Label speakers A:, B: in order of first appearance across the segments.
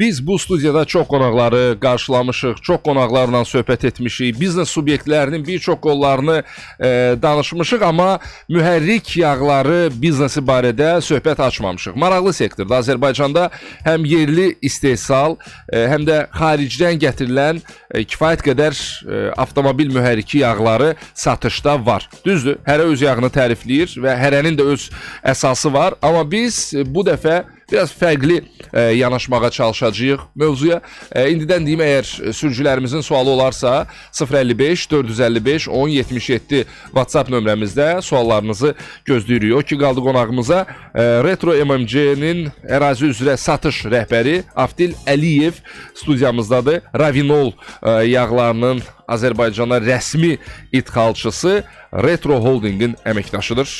A: Biz bu studiyada çox qonaqları qarşılamışıq, çox qonaqlarla söhbət etmişik, biznes subyektlərinin bir çox qollarını e, danışmışıq, amma mühərrik yağları biznesi barədə söhbət açmamışıq. Maraqlı sektordur. Azərbaycanda həm yerli istehsal, e, həm də xaricdən gətirilən e, kifayət qədər e, avtomobil mühərriki yağları satışda var. Düzdür, hərə öz yağını tərifləyir və hərənin də öz əsası var, amma biz bu dəfə biraz fərqli e, yanaşmağa çalışacağıq mövzuya. E, indidən deyim, əgər sürücülərimizin sualı olarsa 055 455 1077 WhatsApp nömrəmizdə suallarınızı gözləyirik. O ki qaldı qonağımıza Retro MMC-nin ərazi üzrə satış rəhbəri Avdil Əliyev studiyamızdadır. Ravinol e, yağlarının Azərbaycana rəsmi idxalçısı Retro Holdingin əməkdaşıdır.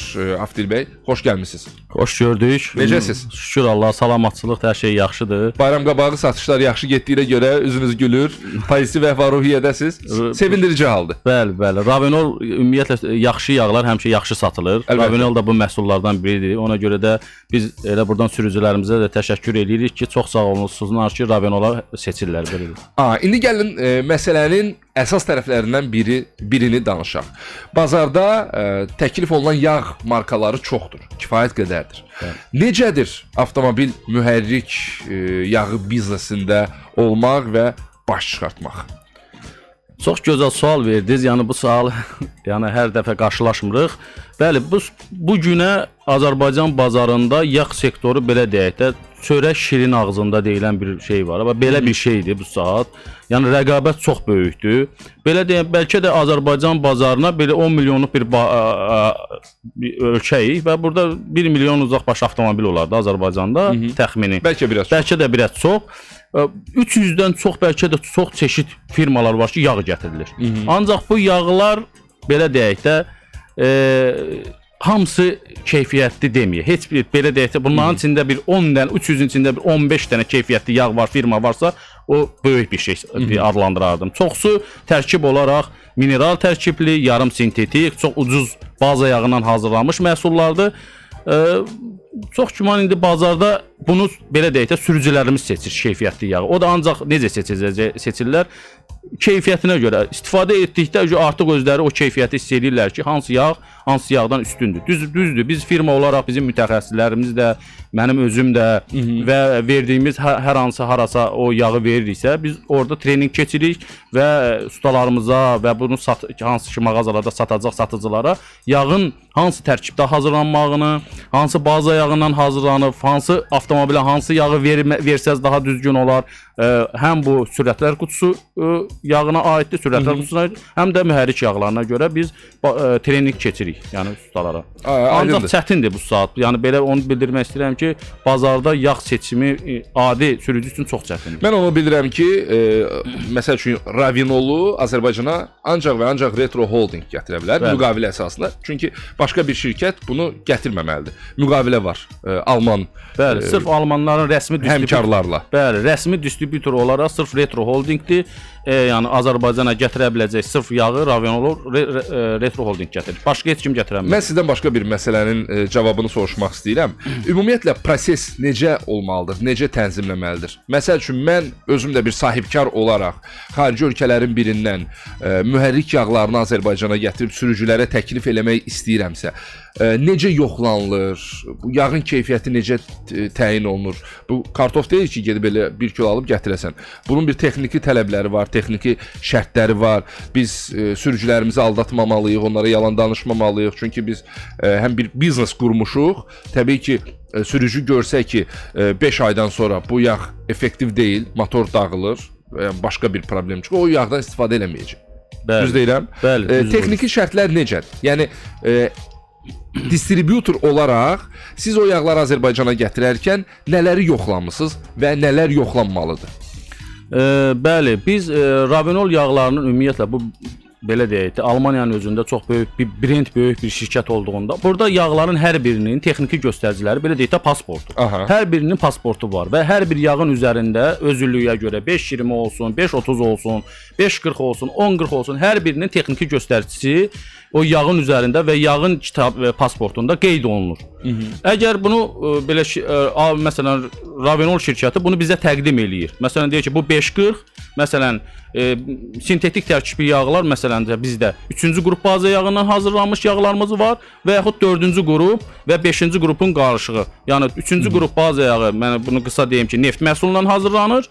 A: Avdil bəy, xoş gəlmisiniz.
B: Xoş gördük.
A: Necəsiz?
B: Şükür Allah, salamatçılıq, hər şey yaxşıdır.
A: Bayram qabağı satışlar yaxşı getdiyinə görə üzünüz gülür, pozitiv əhval-ruhiyyədəsiz. Sevindirici haldır.
B: Bəli, bəli. Ravenol ümumiyyətlə yaxşı yağlar həmişə yaxşı satılır.
A: Əlbəttə.
B: Ravenol da bu məhsullardan biridir. Ona görə də biz elə buradan sürücülərimizə də təşəkkür edirik ki, çox sağ olunsunlar ki, Ravenola seçirlər belədir.
A: A, indi gəlin e, məsələnin əsas tərəflərindən biri birini danışaq. Bazarda e, təklif olunan yağ markaları çoxdur, kifayət qədərdir. Necədir avtomobil mühərrik e, yağı biznesində olmaq və baş çıxartmaq?
B: Çox gözəl sual verdiniz. Yəni bu sual yəni hər dəfə qarşılaşmırıq. Bəli, bu bu günə Azərbaycan bazarında yağ sektoru belə deyək də çörək şirin ağzında deyilən bir şey var. Amma belə bir şeydir bu saat. Yəni rəqabət çox böyükdür. Belə deyək, bəlkə də Azərbaycan bazarına belə 10 milyonluq bir, ə, ə, ölkəyik və burada 1 milyon uzaqbaş avtomobil olardı Azərbaycanda təxmini.
A: Bəlkə biraz.
B: Bəlkə də biraz çox. Ə, 300-dən çox, bəlkə də çox çeşid firmalar var ki, yağ gətirilir. Ancaq bu yağlar belə deyək də, e, hamısı keyfiyyətli deməyək. Heç bir belə deyək də, bunların içində bir 10 dənə, 300-ün içində bir 15 dənə keyfiyyətli yağ var, firma varsa, o böyük bir şey adlandırardım. Çoxsu tərkib olaraq mineral tərkibli, yarım sintetik, çox ucuz baza yağından hazırlanmış məhsullardır. Ə, çox güman indi bazarda bunu belə deyək də sürücülərimiz seçir keyfiyyətli yağı. O da ancaq necə seçiləcək seçirlər? Keyfiyyətinə görə istifadə etdikdə artıq özləri o keyfiyyəti hiss edirlər ki, hansı yağ hansı yağdan üstündür. Düz düzdür. Biz firma olaraq bizim mütəxəssislərimiz də, mənim özüm də Hı -hı. və verdiyimiz hər, hər hansı harasa o yağı veririksə, biz orada treninq keçirik və ustalarımıza və bunu sat hansı ki mağazalarda satacaq satıcılara yağın hansı tərkibdə hazırlanmağını, hansı baza yağından hazırlanıb, hansı avtomobilə hansı yağı vermə, versəz daha düzgün olar. Həm bu sürətlər qutusu yağına aiddir, sürətlər qutusuna aid, həm də mühərrik yağlarına görə biz treninq keçirik, yəni ustalara. Ancaq çətindir bu saat. Yəni belə onu bildirmək istəyirəm ki, bazarda yağ seçimi adi sürücü üçün çox çətindir.
A: Mən onu bilirəm ki, məsəl üçün Ravinolu Azərbaycana ancaq və ancaq Retro Holding gətirə bilər
B: Bəli.
A: müqavilə əsasında. Çünki başqa bir şirkət bunu gətirməməlidir. Müqavilə var Alman
B: Bəli, sırf almanların rəsmi distributor
A: həmkarlarla.
B: Bəli, rəsmi distributor olaraq sırf Retro Holdingdir. E, yəni Azərbaycana gətirə biləcək sırf yağı Ravenolo re, re, e, Retro Holding gətirir. Başqa heç kim gətirə bilməz.
A: Mən sizdən başqa bir məsələnin e, cavabını soruşmaq istəyirəm. Ümumiyyətlə proses necə olmalıdır? Necə tənzimləməlidir? Məsəl üçün mən özüm də bir sahibkar olaraq xarici ölkələrin birindən e, mühərrik yağlarını Azərbaycana gətirib sürücülərə təklif eləmək istəyirəmsə, necə yoxlanılır? Bu yağın keyfiyyəti necə təyin olunur? Bu kartof deyil ki, gedib elə 1 kilo alıb gətirəsən. Bunun bir texniki tələbləri var, texniki şərtləri var. Biz e, sürücülərimizi aldatmamalıyıq, onlara yalan danışmamalıyıq. Çünki biz e, həm bir biznes qurmuşuq. Təbii ki, e, sürücü görsə ki, 5 aydan sonra bu yağ effektiv deyil, motor dağılır, və ya başqa bir problem çıxır, o yağdan istifadə eləməyəcək.
B: Bəli.
A: Düz deyirəm?
B: Bəli,
A: E,
B: düz
A: texniki şərtlər necədir? Yəni e, distributor olaraq siz o yağları Azərbaycana gətirərkən nələri yoxlamısınız və nələr yoxlanmalıdır?
B: E, bəli, biz e, Ravenol yağlarının ümumiyyətlə bu belə deyək də Almaniyanın özündə çox böyük bir brend, böyük bir şirkət olduğunda burada yağların hər birinin texniki göstəriciləri belə deyək də pasportu.
A: Aha.
B: Hər birinin pasportu var və hər bir yağın üzərində özüllüyə görə 5.20 olsun, 5.30 olsun, 5.40 olsun, 10.40 olsun, hər birinin texniki göstəricisi o yağın üzərində və yağın kitab və pasportunda qeyd olunur. Hı -hı. Əgər bunu ə, belə a, məsələn Ravenol şirkəti bunu bizə təqdim eləyir. Məsələn deyir ki, bu 540, məsələn ə, sintetik tərkibli yağlar məsələn də bizdə 3-cü qrup baza yağından hazırlanmış yağlarımız var və yaxud 4-cü qrup və 5-ci qrupun qarışığı. Yəni 3-cü qrup baza yağı, mən bunu qısa deyim ki, neft məhsulundan hazırlanır.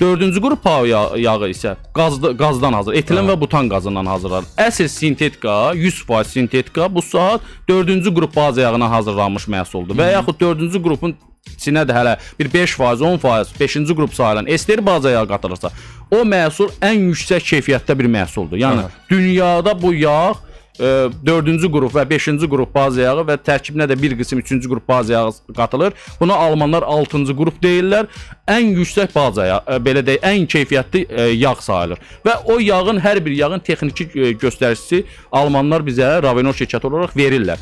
B: Dördüncü qrup PAO ya- yağı isə qazda, qazdan hazır, etilen və butan qazından hazırlanır. Əsl sintetika, 100% sintetika bu saat dördüncü qrup baza yağından hazırlanmış məhsuldur. Və yaxud dördüncü qrupun içinə də hələ bir 5%, 10%, 5-ci qrup sayılan ester baza yağı qatılırsa, o məhsul ən yüksək keyfiyyətdə bir məhsuldur. Yəni
A: Aha.
B: dünyada bu yağ 4-cü qrup və 5-ci qrup baza yağı və tərkibinə də bir qism 3-cü qrup baza yağı qatılır. Buna almanlar 6-cı qrup deyirlər. Ən yüksək baza yağı, e, belə deyək, ən keyfiyyətli e, yağ sayılır. Və o yağın hər bir yağın texniki e, göstəricisi almanlar bizə Ravenol şirkəti olaraq verirlər.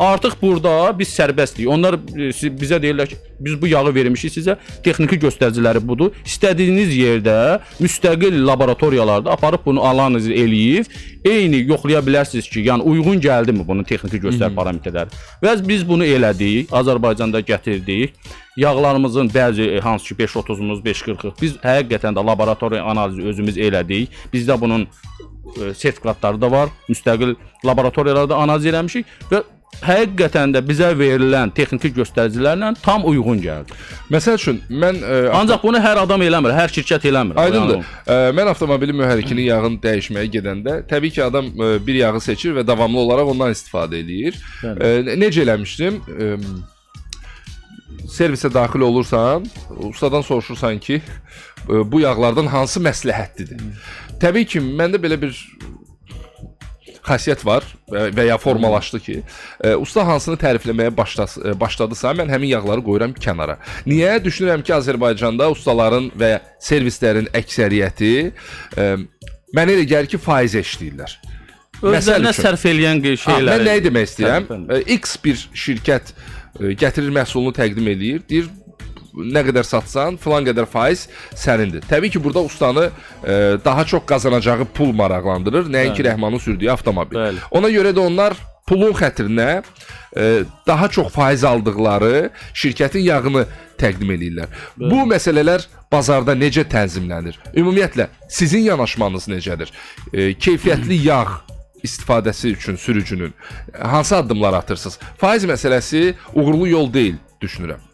B: Artıq burada biz sərbəstlik. Onlar e, bizə deyirlər ki, biz bu yağı vermişik sizə. Texniki göstəriciləri budur. İstədiyiniz yerdə müstəqil laboratoriyalarda aparıb bunu analiz eləyib, eyni yoxlaya bilərsiniz ki, yəni uyğun gəldimi bunun texniki göstərici parametrləri. Və biz bunu elədik, Azərbaycanda gətirdik. Yağlarımızın bəzi e, hansı ki 530-umuz, 540 biz həqiqətən də laboratoriya analizi özümüz elədik. Bizdə bunun e, sertifikatları da var. Müstəqil laboratoriyalarda analiz eləmişik və həqiqətən də bizə verilən texniki göstəricilərlə tam uyğun gəldi.
A: Məsəl üçün mən e,
B: Ancaq bunu hər adam eləmir, hər şirkət eləmir.
A: Aydındır.
B: Yəni,
A: E, mən avtomobilin mühərrikinin yağını dəyişməyə gedəndə, təbii ki, adam e, bir yağı seçir və davamlı olaraq ondan istifadə eləyir. E, necə eləmişdim? E, servisə daxil olursan, ustadan soruşursan ki, bu yağlardan hansı məsləhətlidir? Təbii ki, məndə belə bir xasiyyət var və, ya formalaşdı ki, e, usta hansını tərifləməyə başlas, e, başladısa, mən həmin yağları qoyuram kənara. Niyə? Düşünürəm ki, Azərbaycanda ustaların və servislərin əksəriyyəti e, mənə elə gəlir ki, faiz eşləyirlər. Məsəl
B: özlərinə sərf eləyən şeyləri.
A: mən nəyi demək istəyirəm? X bir şirkət gətirir məhsulunu təqdim eləyir, deyir nə qədər satsan, filan qədər faiz sənindir. Təbii ki, burada ustanı e, daha çox qazanacağı pul maraqlandırır, nəinki Rəhmanın sürdüyü avtomobil.
B: Bəli.
A: Ona görə də onlar pulun xətrinə e, daha çox faiz aldıqları şirkətin yağını təqdim eləyirlər. Bu məsələlər bazarda necə tənzimlənir? Ümumiyyətlə sizin yanaşmanız necədir? E, keyfiyyətli yağ istifadəsi üçün sürücünün hansı addımlar atırsınız? Faiz məsələsi uğurlu yol deyil, düşünürəm.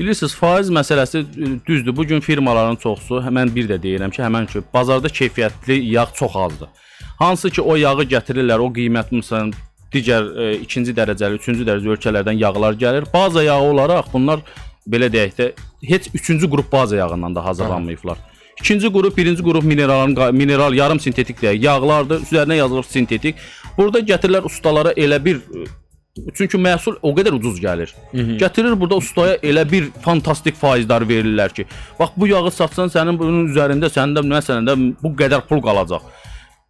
B: Bilirsiniz, faiz məsələsi e, düzdür. Bu gün firmaların çoxusu, mən bir də deyirəm ki, həmən ki, bazarda keyfiyyətli yağ çox azdır. Hansı ki, o yağı gətirirlər, o qiymət məsələn digər e, ikinci dərəcəli, üçüncü dərəcəli ölkələrdən yağlar gəlir. Baza yağı olaraq bunlar belə deyək də heç üçüncü qrup baza yağından da hazırlanmayıblar. İkinci qrup, birinci qrup mineralın mineral yarım sintetik deyək, yağlardır. Üzərinə yazılır sintetik. Burada gətirirlər ustalara elə bir e, Çünki məhsul o qədər ucuz gəlir. Gətirir burada ustaya elə bir fantastik faizlər verirlər ki, bax bu yağı satsan sənin bunun üzərində səndə məsələn də bu qədər pul qalacaq.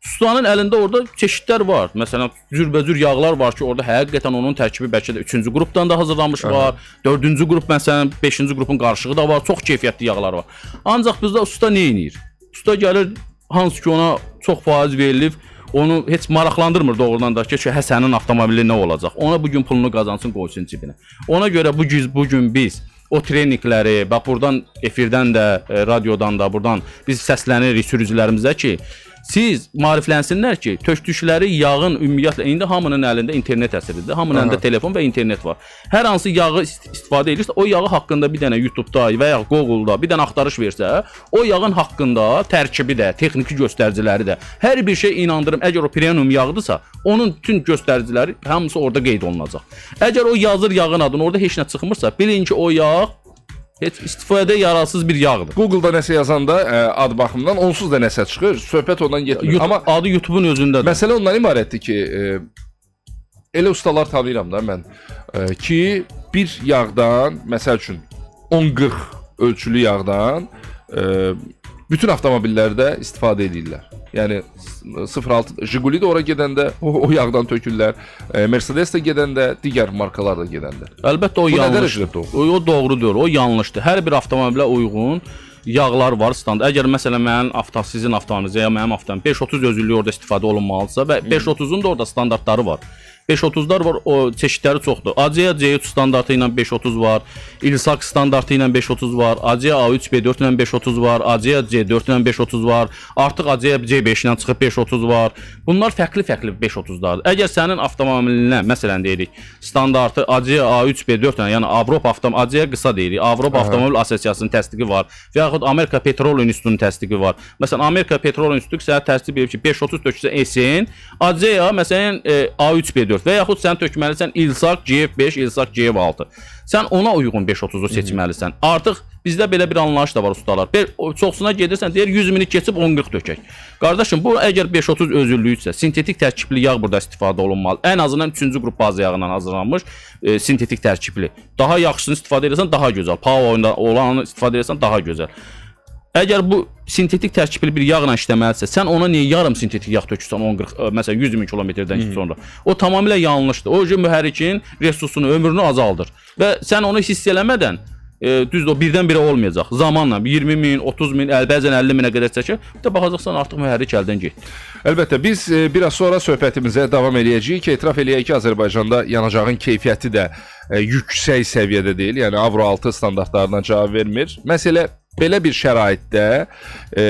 B: Ustanın əlində orada çeşidlər var. Məsələn, cürbəcür yağlar var ki, orada həqiqətən onun tərkibi bəlkə də 3-cü qrupdan da hazırlanmış var. 4-cü qrup məsələn 5-ci qrupun qarışığı da var. Çox keyfiyyətli yağlar var. Ancaq bizdə usta nə edir? Usta gəlir hansı ki ona çox faiz verilib, onu heç maraqlandırmır doğrudan da ki, ki, hə sənin avtomobilin nə olacaq? Ona bu gün pulunu qazansın, qoysun cibinə. Ona görə bu gün bu gün biz o treninqləri, bax burdan efirdən də, e, radiodan da, burdan biz səslənirik sürücülərimizə ki, siz maariflənsinlər ki, tökdükləri yağın ümumiyyətlə indi hamının əlində internet əsridir. Hamının əlində telefon və internet var. Hər hansı yağı ist istifadə edirsə, o yağı haqqında bir dənə YouTube-da və ya Google-da bir dənə axtarış versə, o yağın haqqında tərkibi də, texniki göstəriciləri də, hər bir şey inandırım, əgər o premium yağdırsa, onun bütün göstəriciləri hamısı orada qeyd olunacaq. Əgər o yazır yağın adını, orada heç nə çıxmırsa, bilin ki, o yağ heç istifadə yararsız bir yağdır.
A: Google-da nəsə yazanda ə, ad baxımından onsuz da nəsə çıxır. Söhbət ondan getmir.
B: YouTube,
A: Amma
B: adı YouTube-un özündədir.
A: Məsələ ondan ibarətdir ki, e, elə ustalar tanıyıram da mən e, ki, bir yağdan, məsəl üçün 10-40 ölçülü yağdan e, bütün avtomobillərdə istifadə edirlər. Yəni 06 Jiguli də ora gedəndə o, o yağdan tökürlər. E, Mercedes də gedəndə, digər markalar da gedəndə.
B: Əlbəttə o
A: Bu nə
B: yanlış.
A: dərəcədə doğru?
B: O, o doğrudur, o yanlışdır. Hər bir avtomobilə uyğun yağlar var standart. Əgər məsələn mənim avto sizin avtonuzda ya mənim avtom 530 özüllüyü orada istifadə olunmalıdırsa və 530-un da orada standartları var. 530-lar var, o çeşidləri çoxdur. ACA C3 standartı ilə 530 var, İlsak standartı ilə 530 var, ACA A3 B4 ilə 530 var, ACA C4 ilə 530 var, artıq ACA C5 ilə çıxıb 530 var. Bunlar fərqli-fərqli 530-lardır. Əgər sənin avtomobilinə, məsələn deyirik, standartı ACA A3 B4 ilə, yəni Avropa avtom ACA qısa deyirik, Avropa Avtomobil Assosiasiyasının təsdiqi var və yaxud Amerika Petrol İnstitutunun təsdiqi var. Məsələn, Amerika Petrol İnstitutu sənə təsdiq edir ki, 530 töksə SN, ACA məsələn e, A3 B4 və yaxud sən tökməlisən İlsak GF5, İlsak GF6. Sən ona uyğun 530-u seçməlisən. Artıq bizdə belə bir anlayış da var ustalar. O çoxsuna gedirsən, deyir 100 mini keçib 10-40 tökək. Qardaşım, bu əgər 530 özüllüyüdsə, sintetik tərkibli yağ burada istifadə olunmalı. Ən azından 3-cü qrup baza yağından hazırlanmış e, sintetik tərkibli. Daha yaxşısını istifadə edirsən, daha gözəl. Power olanı istifadə edirsən, daha gözəl. Əgər bu sintetik tərkibli bir yağla işləməlisə, sən ona niyə yarım sintetik yağ tökürsən 10-40 məsələn 100 min kilometrdən sonra? O tamamilə yanlışdır. O mühərrikin resursunu, ömrünü azaldır və sən onu hiss eləmədən e, düzdür o birdən-birə olmayacaq. Zamanla 20 min, 30 min, əl bəzən 50 minə qədər çəkir. Bir də baxacaqsan artıq mühərrik əldən getdi.
A: Əlbəttə biz e, biraz sonra söhbətimizə davam eləyəcəyik etiraf eləyək ki, Azərbaycanda yanacağın keyfiyyəti də e, yüksək səviyyədə deyil, yəni Avro 6 standartlarına cavab vermir. Məsələ belə bir şəraitdə e,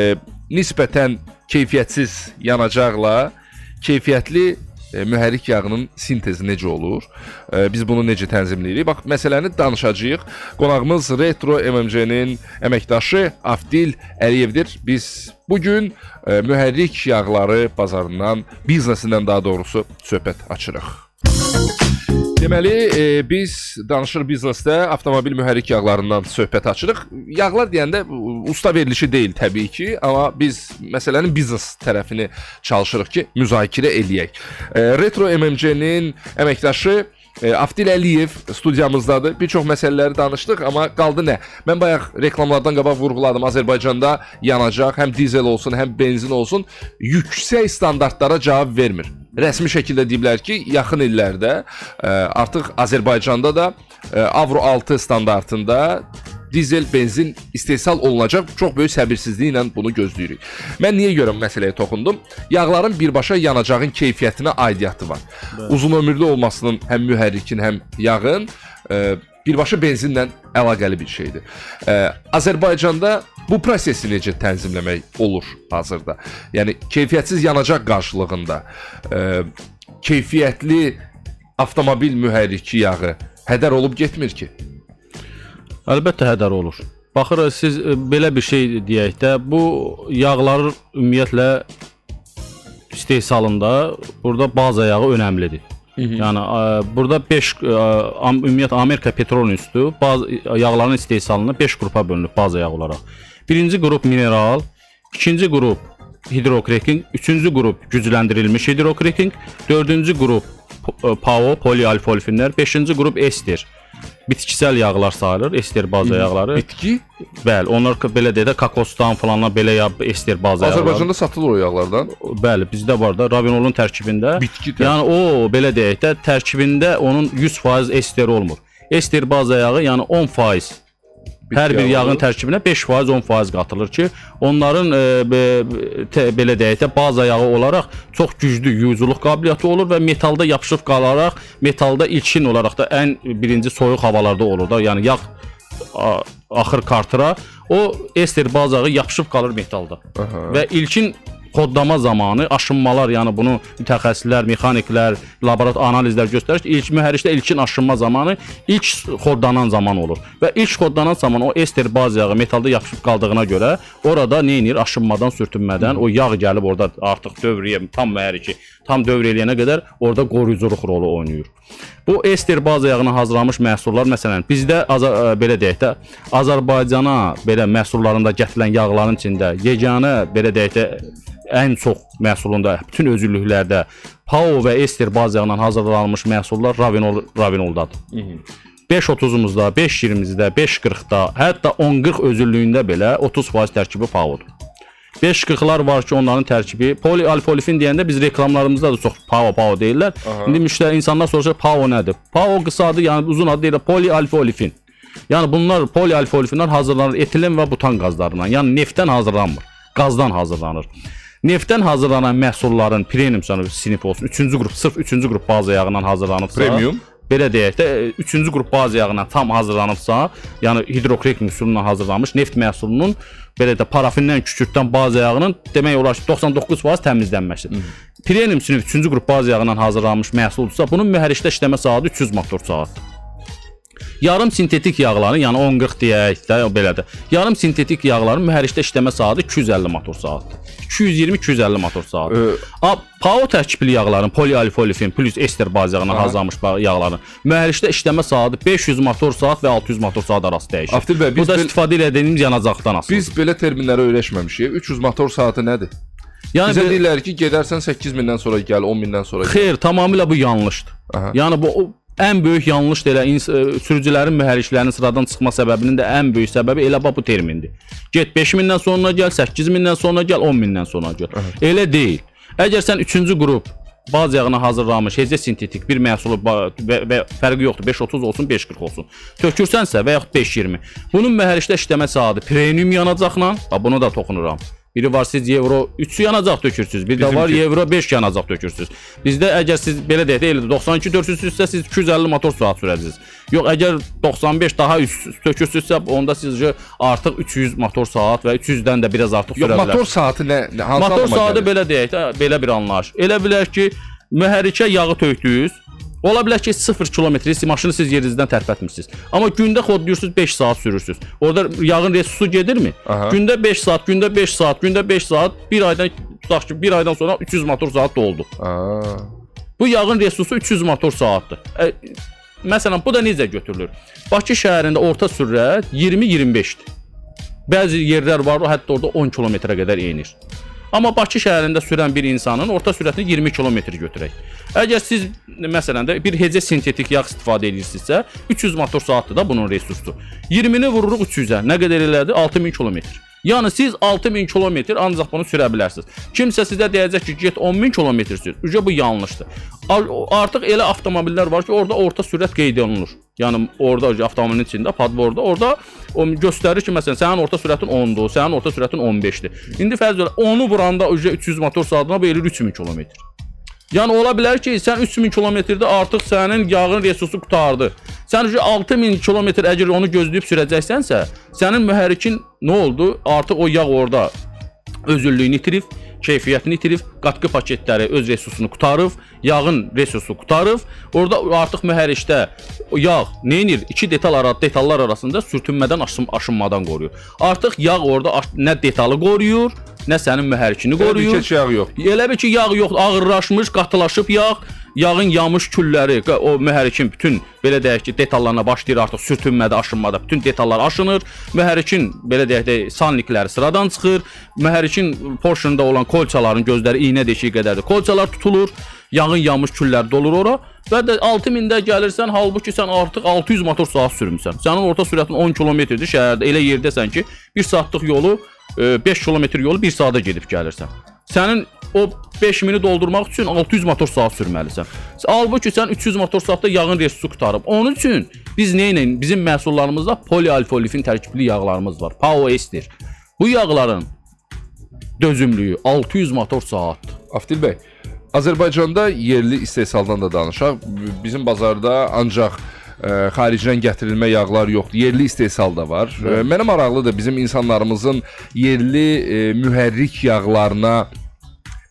A: nisbətən keyfiyyətsiz yanacaqla keyfiyyətli e, mühərrik yağının sintezi necə olur? E, biz bunu necə tənzimləyirik? Bax, məsələni danışacağıq. Qonağımız Retro MMC-nin əməkdaşı Avdil Əliyevdir. Biz bu gün e, mühərrik yağları bazarından, biznesindən daha doğrusu söhbət açırıq. Deməli, e, biz danışır biznesdə avtomobil mühərrik yağlarından söhbət açırıq. Yağlar deyəndə usta verilişi deyil təbii ki, amma biz məsələnin biznes tərəfini çalışırıq ki, müzakirə eləyək. E, Retro MMC-nin əməkdaşı e, Avdil Əliyev studiyamızdadır. Bir çox məsələləri danışdıq, amma qaldı nə? Mən bayaq reklamlardan qabaq vurğuladım. Azərbaycanda yanacaq, həm dizel olsun, həm benzin olsun, yüksək standartlara cavab vermir rəsmi şəkildə deyiblər ki, yaxın illərdə ə, artıq Azərbaycanda da ə, Avro 6 standartında dizel benzin istehsal olunacaq. Çox böyük səbirsizliklə bunu gözləyirik. Mən niyə görə məsələyə toxundum? Yağların birbaşa yanacağın keyfiyyətinə aidiyyəti var. Bəli. Uzun ömürlü olmasının həm mühərrikin, həm yağın ə, birbaşa benzinlə əlaqəli bir şeydir. Ə, Azərbaycanda bu prosesi necə tənzimləmək olur hazırda? Yəni keyfiyyətsiz yanacaq qarşılığında ə, keyfiyyətli avtomobil mühərriki yağı hədər olub getmir ki.
B: Əlbəttə hədər olur. Baxırıq siz ə, belə bir şey deyək də, bu yağların ümumiyyətlə istehsalında burada baza yağı önəmlidir. Hı -hı. Yəni ə, burada 5 ümumiyyətlə Amerika Petrol İnstitutu bazı yağların istehsalını 5 qrupa bölünüb baza yağ olaraq. Birinci qrup mineral, ikinci qrup hidrokreking, üçüncü qrup gücləndirilmiş hidrokreking, dördüncü qrup PAO, polialfolfinlər, beşinci qrup ester bitkisel yağlar sayılır, ester baza yağları.
A: Bitki?
B: Bəli, onlar belə deyə də kokosdan falanlar belə yağ ester baza yağları.
A: Azərbaycanda satılır o yağlardan.
B: Bəli, bizdə var da ravinolun tərkibində.
A: Bitki tərkib.
B: Yəni o belə deyək də tərkibində onun 100% ester olmur. Ester baza yağı yəni 10% Hər bir yağın tərkibinə 5%, 10% qatılır ki, onların e, belə deyək də baza yağı olaraq çox güclü yuyuculuq qabiliyyəti olur və metalda yapışıb qalaraq, metalda ilkin olaraq da ən birinci soyuq havalarda olur da, yəni yağ axır kartıra o ester bazağı yapışıb qalır metalda. Aha. Və ilkin kodlama zamanı aşınmalar, yəni bunu mütəxəssislər, mexaniklər, laborator analizlər göstərir ki, ilk mühərrikdə ilkin aşınma zamanı ilk kodlanan zaman olur. Və ilk kodlanan zaman o ester baz yağı metalda yapışıb qaldığına görə orada nə edir? Aşınmadan, sürtünmədən o yağ gəlib orada artıq dövrəyə tam mühərriki tam dövr eləyənə qədər orada qoruyuculuq rolu oynayır. Bu ester baza yağına hazırlanmış məhsullar məsələn bizdə ə, belə deyək də Azərbaycana belə məhsullarında gətirilən yağların içində yeganə belə deyək də ən çox məhsulunda bütün özüllüklərdə PAO və ester baz yağından hazırlanmış məhsullar ravinol ravinoldadır. 5.30-umuzda, 5.20-də, 5.40-da, hətta 10.40 özüllüyündə belə 30% tərkibi PAO-dur. 5.40-lar var ki, onların tərkibi polialfolifin deyəndə biz reklamlarımızda da çox PAO PAO deyirlər. Aha. İndi müştəri insanlar soruşur PAO nədir? PAO qısa adı, yəni uzun adı deyil, polialfolifin. Yəni bunlar polialfoliflər hazırlanır etilen və butan qazlarından. Yəni neftdən hazırlanmır, qazdan hazırlanır. Neftdən hazırlanan məhsulların premium sinif olsun, 3-cü qrup, sırf 3-cü qrup baza yağından hazırlanıbsa,
A: Premium?
B: belə deyək də 3-cü qrup baza yağından tam hazırlanıbsa, yəni hidrokrekin üsulu ilə hazırlanmış neft məhsulunun belə də parafindən, kükürddən baza yağının demək olar ki 99% təmizlənməsidir. Premium sinif 3-cü qrup baza yağından hazırlanmış məhsuldursa, bunun mühərrikdə işləmə saatı 300 motor saatdır. Yarım sintetik yağların, yəni 10-40 deyək də, belə də. Yarım sintetik yağların mühərrikdə işləmə saatı 250 motor saatdır. 220-250 motor saat.
A: Ö-
B: A, PAO tərkibli yağların, polialfolifin plus ester baz yağından hazırlanmış yağların mühərrikdə işləmə saatı 500 motor saat və 600 motor saat arası dəyişir.
A: Aftil bəy, biz
B: Bu da istifadə edəcəyimiz yanacaqdan asılıdır.
A: Biz belə terminlərə öyrəşməmişik. 300 motor saatı nədir?
B: yəni
A: Bizə deyirlər ki, gedərsən 8000-dən sonra gəl, 10000-dən sonra gəl.
B: Xeyr, tamamilə bu yanlışdır.
A: Aha.
B: Yəni bu ən böyük yanlışdır elə ə, sürücülərin mühərriklərinin sıradan çıxma səbəbinin də ən böyük səbəbi elə bax bu termindir. Get 5000-dən sonra gəl, 8000-dən sonra gəl, 10000-dən sonra gəl. Elə deyil. Əgər sən 3-cü qrup baz yağına hazırlanmış hecə sintetik bir məhsulu və, və fərqi yoxdur. 530 olsun, 540 olsun. Tökürsənsə və yaxud 520. Bunun mühərrikdə işləmə saatı premium yanacaqla, bax bunu da toxunuram. Biri var siz euro 3 yanacaq tökürsüz, bir də var
A: Bizimki.
B: euro 5 yanacaq tökürsüz. Bizdə əgər siz belə deyək də elə 92 400-süzsə siz 250 motor saat sürəcəksiniz. Yox, əgər 95 daha üst tökürsüzsə onda sizcə artıq 300 motor saat və 300-dən də biraz artıq
A: Yox,
B: sürə
A: motor
B: bilərsiniz.
A: saatı nə, hansı
B: Motor saatı
A: gəlir?
B: belə deyək də, belə bir anlayış. Elə bilər ki, mühərrikə yağı tökdünüz. Ola bilər ki, 0 kilometr maşını siz yerinizdən tərpətmirsiniz. Amma gündə xodlayırsınız 5 saat sürürsüz. Orada yağın resursu gedirmi?
A: Aha.
B: Gündə 5 saat, gündə 5 saat, gündə 5 saat, bir aydan tutaq ki, bir aydan sonra 300 motor saat doldu.
A: Aa.
B: Bu yağın resursu 300 motor saatdır. E, məsələn, bu da necə götürülür? Bakı şəhərində orta sürət 20-25-dir. Bəzi yerlər var, hətta orada 10 kilometrə qədər enir. Amma Bakı şəhərində sürən bir insanın orta sürətini 20 kilometr götürək. Əgər siz məsələn də bir hecə sintetik yağ istifadə edirsinizsə, 300 motor saatdır da bunun resursu. 20-ni vururuq 300-ə. Nə qədər elədi? 6000 kilometr. Yəni siz 6000 kilometr ancaq bunu sürə bilərsiniz. Kimsə sizə deyəcək ki, get 10000 kilometr sür. Ücə bu yanlışdır. Ar- Artıq elə avtomobillər var ki, orada orta sürət qeyd olunur. Yəni orada avtomobilin içində padborda orada o göstərir ki, məsələn, sənin orta sürətin 10-dur, sənin orta sürətin 15-dir. İndi fərz elə 10-u vuranda ücə 300 motor saatına bu eləyir 3000 kilometr. Yəni ola bilər ki, sən 3000 kilometrdə artıq sənin yağın resursu qutardı. Sən ücə 6000 kilometr əgər onu gözləyib sürəcəksənsə, sənin mühərrikin nə oldu? Artıq o yağ orada özüllüyünü itirib, keyfiyyətini itirib, qatqı paketləri öz resursunu qutarıb, yağın resursu qutarıb. Orada artıq mühərrikdə yağ nə edir? İki detal ara detallar arasında sürtünmədən aşınmadan qoruyur. Artıq yağ orada nə detalı qoruyur, nə sənin mühərrikini
A: Qoruyur. Keç yağı yox.
B: Elə bil ki, yağ yox, ağırlaşmış, qatılaşıb yağ, yağın yanmış külləri, o mühərrikin bütün belə deyək ki, detallarına başlayır artıq sürtünmədə, aşınmada bütün detallar aşınır. Mühərrikin belə deyək də sanlikləri sıradan çıxır. Mühərrikin porşunda olan kolçaların gözləri iynə deşiyi qədərdir. Kolçalar tutulur. Yağın yanmış küllər dolur ora və də 6000-də gəlirsən, halbuki sən artıq 600 motor saat sürmüsən. Sənin orta sürətin 10 kilometrdir şəhərdə. Elə yerdəsən ki, 1 saatlıq yolu 5 kilometr yolu 1 saata gedib gəlirsən. Sənin o 5000-i doldurmaq üçün 600 motor saat sürməlisən. Halbuki sən 300 motor saatda yağın resursu qutarıb. Onun üçün biz nə ilə bizim məhsullarımızda polialfolifin tərkibli yağlarımız var. PAOS-dir. Bu yağların dözümlüyü 600 motor saatdır.
A: Aftil bəy, Azərbaycanda yerli istehsaldan da danışaq. Bizim bazarda ancaq ə, xaricdən gətirilmə yağlar yoxdur. Yerli istehsal da var. Ə, Mənə maraqlıdır bizim insanlarımızın yerli ə, mühərrik yağlarına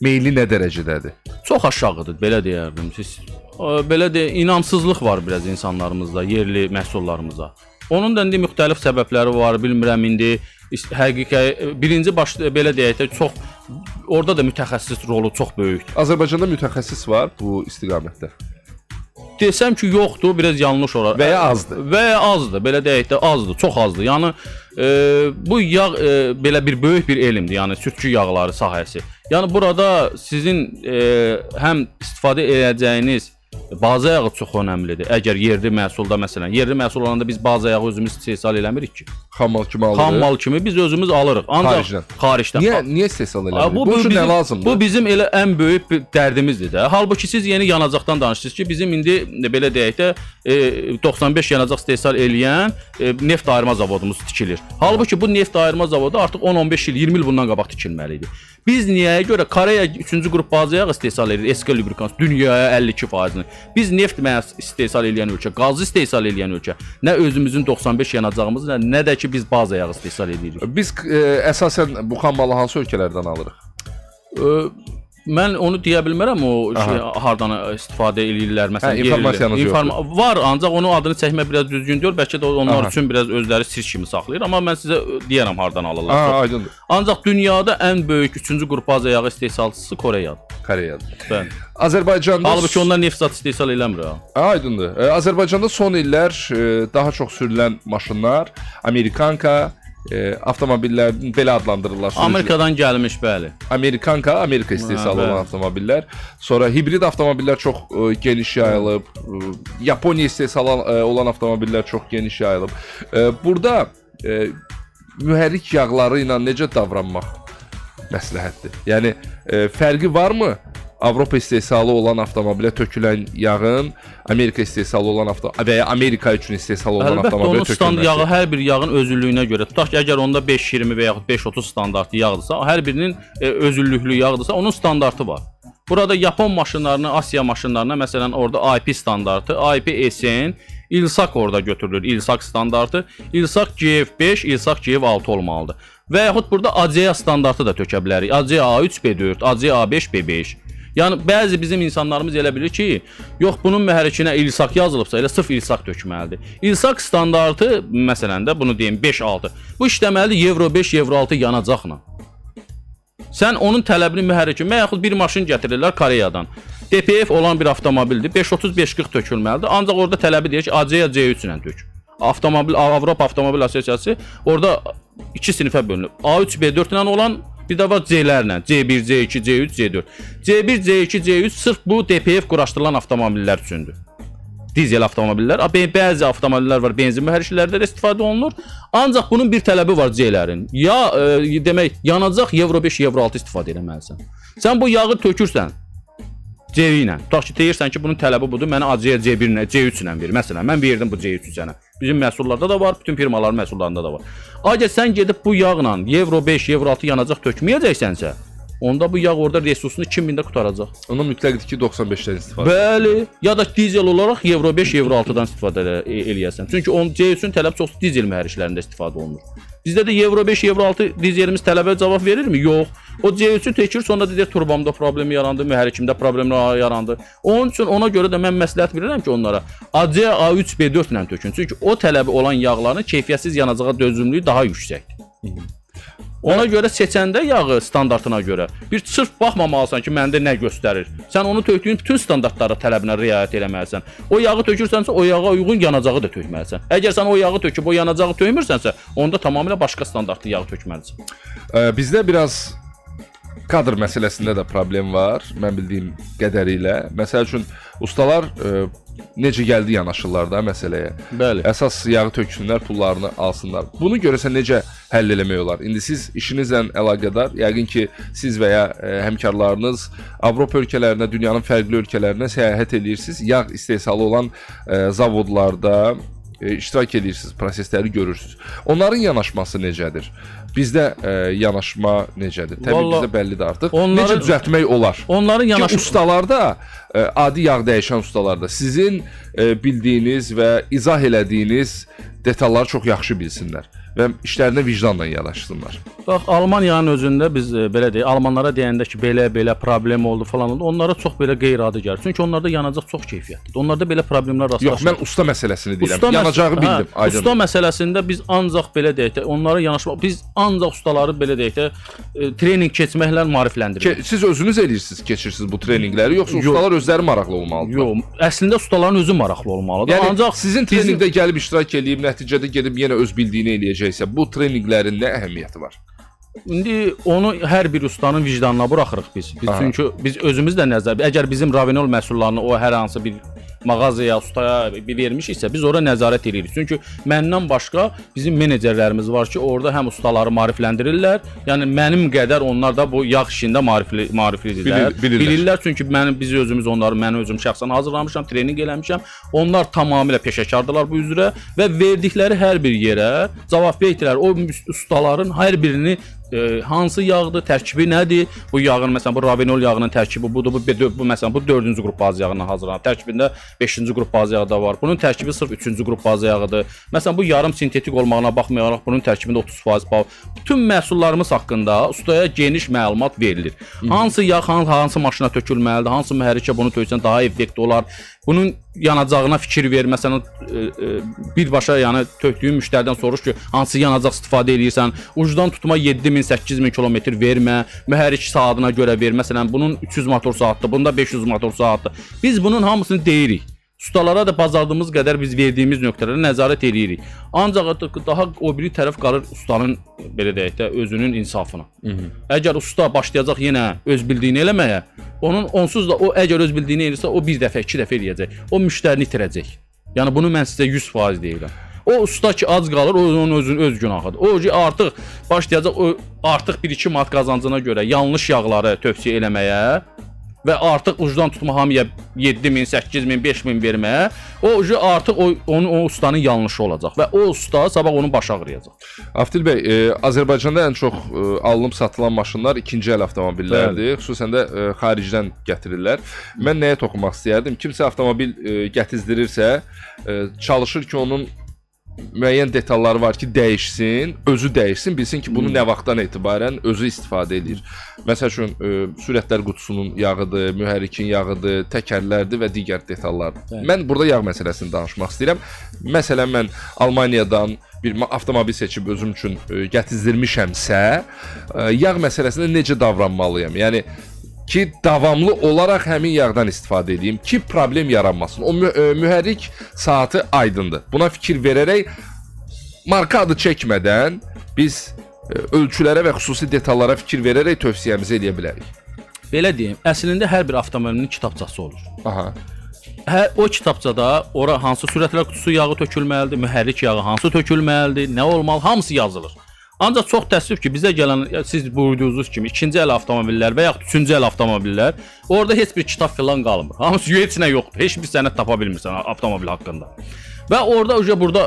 A: meyli nə dərəcədədir?
B: Çox aşağıdır, belə deyərdim. Siz ə, belə də inamsızlıq var biraz insanlarımızda, yerli məhsullarımıza. Onun da indi müxtəlif səbəbləri var, bilmirəm indi is- həqiqi birinci baş belə deyək də çox orada da mütəxəssis rolu çox böyükdür.
A: Azərbaycanda mütəxəssis var bu istiqamətdə.
B: Desəm ki, yoxdur, biraz yanlış olar.
A: Və ya azdır.
B: Və ya azdır, belə deyək də azdır, çox azdır. Yəni e, bu yağ e, belə bir böyük bir elmdir, yəni südçü yağları sahəsi. Yəni burada sizin e, həm istifadə edəcəyiniz Baza yağı çox əhəmilidir. Əgər yerli məhsulda məsələn, yerli məhsul olanda biz baza yağı özümüz istehsal eləmirik ki.
A: Xammal kimi alırıq.
B: Xam mal kimi biz özümüz alırıq. Ancaq
A: Xaricdən.
B: xaricdən.
A: Niyə niyə istehsal eləmirik?
B: Bu,
A: bu, üçün
B: bizim,
A: nə lazımdır?
B: bu bizim elə ən böyük bir dərdimizdir də. Halbuki siz yeni yanacaqdan danışırsınız ki, bizim indi belə deyək də e, 95 yanacaq istehsal eləyən e, neft ayırma zavodumuz tikilir. Halbuki bu neft ayırma zavodu artıq 10-15 il, 20 il bundan qabaq tikilməli idi. Biz niyəyə görə Koreya 3-cü qrup baza yağı istehsal edir, SK lubrikans dünyaya 52%-ni. Biz neft məhz istehsal edən ölkə, qaz istehsal edən ölkə, nə özümüzün 95 yanacağımız, nə, nə də ki biz baza yağı istehsal edirik.
A: Biz e, əsasən bu xammalı hansı ölkələrdən alırıq?
B: Ə, Mən onu deyə bilmərəm o şey hardan istifadə eləyirlər məsələn.
A: Hə, informasiyanız
B: yoxdur. Var, ancaq onun adını çəkmək biraz düzgün deyil. Bəlkə də onlar
A: Aha.
B: üçün biraz özləri sir kimi saxlayır, amma mən sizə deyərəm hardan alırlar.
A: Ha,
B: Çox-
A: aydındır.
B: Ancaq dünyada ən böyük 3-cü qrup baza yağı istehsalçısı Koreyadır.
A: Koreyadır.
B: Bəli.
A: Azərbaycanda
B: Halbuki onlar neft zat istehsal eləmir ha.
A: Ha, Aydındır. E, Azərbaycanda son illər e, daha çox sürülən maşınlar Amerikanka e, avtomobillərin belə adlandırırlar. sürücü-
B: Amerikadan gəlmiş, bəli.
A: Amerikanka, Amerika istehsalı olan avtomobillər. Sonra hibrid avtomobillər çox e, geniş yayılıb. E, Yaponiya istehsalı e, olan avtomobillər çox geniş yayılıb. E, burada e, mühərrik yağları ilə necə davranmaq məsləhətdir? Yəni e, fərqi varmı? Avropa istehsalı olan avtomobilə tökülən yağın Amerika istehsalı olan avto və ya Amerika üçün istehsal olan
B: Əlbəttə
A: avtomobilə
B: onun stand
A: tökülməsi.
B: yağı hər bir yağın özüllüyünə görə. Tutaq ki, əgər onda 5.20 və yaxud 5.30 standartlı yağdırsa, hər birinin e, özüllüklü yağdırsa, onun standartı var. Burada Yapon maşınlarına, Asiya maşınlarına məsələn orada IP standartı, IP SN, İlsak orada götürülür. İlsak standartı, İlsak GF5, İlsak GF6 olmalıdır. Və yaxud burada ACEA standartı da tökə bilərik. ACEA A3 B4, ACEA A5 B5. Yəni bəzi bizim insanlarımız elə bilir ki, yox bunun mühərrikinə ilsak yazılıbsa, elə sırf ilsak tökməlidir. İlsak standartı məsələn də bunu deyim 5-6. Bu işləməlidir Euro 5, Euro 6 yanacaqla. Sən onun tələbini mühərrikin, və yaxud bir maşın gətirirlər Koreyadan. DPF olan bir avtomobildir. 530-540 tökülməlidir. Ancaq orada tələbi deyir ki, ACEA C3 ilə tök. Avtomobil Avropa Avtomobil Assosiasiyası orada iki sinifə bölünüb. A3, B4 ilə olan bir də var C-lərlə. C1, C2, C3, C4. C1, C2, C3 sırf bu DPF quraşdırılan avtomobillər üçündür. Dizel avtomobillər, bəzi avtomobillər var, benzin mühərriklərdə də istifadə olunur. Ancaq bunun bir tələbi var C-lərin. Ya e, demək, yanacaq Euro 5, Euro 6 istifadə etməlisən. Sən bu yağı tökürsən C ilə. Tutaq ki, deyirsən ki, bunun tələbi budur. Mənə ACR C1 ilə, C3 ilə ver. Məsələn, mən verdim bu C3-ü sənə. Bizim məhsullarda da var, bütün firmaların məhsullarında da var. Əgər sən gedib bu yağla Euro 5, Euro 6 yanacaq tökməyəcəksənsə, onda bu yağ orada resursunu 2000-də qutaracaq.
A: Ona mütləqdir ki 95-dən istifadə.
B: Bəli, ya da dizel olaraq Euro 5, Euro 6-dan istifadə e- eləyəsən. Çünki onun C3-ün tələb çox dizel mühərriklərində istifadə olunur. Bizdə də Euro 5, Euro 6 dizelimiz tələbə cavab verirmi? Yox. O C3-ü tekir, sonra deyir turbamda problem yarandı, mühərrikimdə problemlər yarandı. Onun üçün ona görə də mən məsləhət verirəm ki, onlara AC A3 B4 ilə tökün. Çünki o tələbi olan yağların keyfiyyətsiz yanacağa dözümlülüyü daha yüksəkdir. Ona görə seçəndə yağı standartına görə bir sırf baxmamalısan ki, məndə nə göstərir. Sən onu tökdüyün bütün standartlara, tələbinə riayət etməlisən. O yağı tökürsənsə, o yağa uyğun yanacağı da tökməlisən. Əgər sən o yağı töküb o yanacağı tökmürsənsə, onda tamamilə başqa standartlı yağ tökməlisən.
A: Bizdə biraz kadr məsələsində də problem var, mən bildiyim qədərilə. Məsəl üçün ustalar ə, necə gəldi yanaşırlar da məsələyə.
B: Bəli.
A: Əsas yağı töksünlər, pullarını alsınlar. Bunu görəsən necə həll eləmək olar? İndi siz işinizlə əlaqədar, yəqin ki, siz və ya ə, həmkarlarınız Avropa ölkələrinə, dünyanın fərqli ölkələrinə səyahət edirsiniz. Yağ istehsalı olan ə, zavodlarda e, iştirak edirsiniz, prosesləri görürsüz. Onların yanaşması necədir? Bizdə e, yanaşma necədir? Təbii
B: Vallahi
A: bizdə bəllidir artıq.
B: onları-
A: Necə düzəltmək olar?
B: Onların yanaşı
A: ustalarda, e, adi yağ dəyişən ustalarda sizin e, bildiyiniz və izah elədiyiniz detalları çox yaxşı bilsinlər və işlərinə vicdanla yanaşsınlar.
B: Bax Almaniyanın özündə biz e, belə deyək, almanlara deyəndə ki, belə-belə problem oldu falan oldu. Onlara çox belə qeyri-adi gəlir. Çünki onlarda yanacaq çox keyfiyyətlidir. Onlarda belə problemlər rastlaşır.
A: Yox, mən usta məsələsini deyirəm.
B: Usta
A: Yanacağı
B: hə,
A: bildim. Aydın.
B: Usta məsələsində biz ancaq belə deyək də, onlara yanaşmaq, biz ancaq ustaları belə deyək də, e, treninq keçməklə maarifləndiririk.
A: Ke- siz özünüz eləyirsiniz, keçirsiniz bu treninqləri, yoxsa
B: Yox.
A: ustalar özləri maraqlı olmalıdır?
B: Yox, əslində ustaların özü maraqlı olmalıdır.
A: Yəni
B: ancaq
A: sizin treninqdə gəlib iştirak edib, nəticədə gedib yenə öz bildiyini eləyəcəksə, bu treninqlərin nə əhəmiyyəti var?
B: İndi onu hər bir ustanın vicdanına buraxırıq biz. Biz
A: Aha.
B: çünki biz özümüz də nəzər əgər bizim Ravenol məhsullarını o hər hansı bir mağazaya, ustaya vermişiksə biz ora nəzarət edirik. Çünki məndən başqa bizim menecerlərimiz var ki, orada həm ustaları maarifləndirirlər. Yəni mənim qədər onlar da bu yağ işində maarifli maariflidirlər.
A: Bilir- bilirlər.
B: bilirlər çünki mənim biz özümüz onları mən özüm şəxsən hazırlamışam, treninq eləmişəm. Onlar tamamilə peşəkardırlar bu üzrə və verdikləri hər bir yerə cavab verdilər. O ustaların hər birini e, hansı yağdır, tərkibi nədir? Bu yağın məsələn bu ravenol yağının tərkibi budur. Bu bu, bu məsələn bu 4-cü qrup baz yağından hazırlanır. Tərkibində 5-ci qrup baz yağı da var. Bunun tərkibi sırf 3-cü qrup baz yağıdır. Məsələn bu yarım sintetik olmağına baxmayaraq bunun tərkibində 30% bal. Bütün məhsullarımız haqqında ustaya geniş məlumat verilir. Hansı yağ hansı, hansı maşına tökülməlidir, hansı mühərrikə bunu töksən daha effektli olar. Bunun yanacağına fikir ver. Məsələn e, e, birbaşa yəni tökdüyün müştəridən soruş ki, hansı yanacaq istifadə edirsən. Ucdan tutma 7000 8000 kilometr vermə. Mühərrik saatına görə ver. Məsələn bunun 300 motor saatdır, bunda 500 motor saatdır. Biz bunun hamısını deyirik. Ustalara da bacardığımız qədər biz verdiyimiz nöqtələrə nəzarət eləyirik. Ancaq daha o biri tərəf qalır ustanın belə deyək də özünün insafına. Hı -hı. Əgər usta başlayacaq yenə öz bildiyini eləməyə, onun onsuz da o əgər öz bildiyini eləyirsə, o bir dəfə, iki dəfə eləyəcək. O müştərini itirəcək. Yəni bunu mən sizə 100% deyirəm. O usta ki az qalır, o onun özünün öz günahıdır. O ki artıq başlayacaq o artıq 1-2 manat qazancına görə yanlış yağları tövsiyə eləməyə və artıq ucdan tutma hamıya 7000, 8000, 5000 verməyə, o ucu artıq o onun o ustanın yanlışı olacaq və o usta sabah onun baş ağrıyacaq.
A: Aftil bəy, e, Azərbaycanda ən çox e, alınıb satılan maşınlar ikinci əl avtomobillərdir. Xüsusən də e, xaricdən gətirirlər. Mən nəyə toxunmaq istəyərdim? Kimsə avtomobil e, gətizdirirsə, e, çalışır ki, onun müəyyən detalları var ki, dəyişsin, özü dəyişsin, bilsin ki, bunu nə vaxtdan etibarən özü istifadə edir. Məsəl üçün, e, sürətlər qutusunun yağıdır, mühərrikin yağıdır, təkərlərdir və digər detallardır.
B: Bəli.
A: Mən burada yağ məsələsini danışmaq istəyirəm. Məsələn, mən Almaniyadan bir avtomobil seçib özüm üçün e, gətizdirmişəmsə, e, yağ məsələsində necə davranmalıyam? Yəni ki, davamlı olaraq həmin yağdan istifadə edeyim ki, problem yaranmasın. O mü e, mühərrik saatı aydındır. Buna fikir verərək marka adı çəkmədən biz e, ölçülərə və xüsusi detallara fikir verərək tövsiyəmizi eləyə bilərik.
B: Belə deyim, əslində hər bir avtomobilin kitabçası olur.
A: Aha.
B: Hə, o kitabçada ora hansı sürətlər qutusu yağı tökülməlidir, mühərrik yağı hansı tökülməlidir, nə olmalı, hamısı yazılır. Ancaq çox təəssüf ki, bizə gələn siz buyurduğunuz kimi ikinci əl avtomobillər və yaxud üçüncü əl avtomobillər, orada heç bir kitab filan qalmır. Hamısı heç nə yoxdur. Heç bir sənəd tapa bilmirsən avtomobil haqqında. Və orada uca burada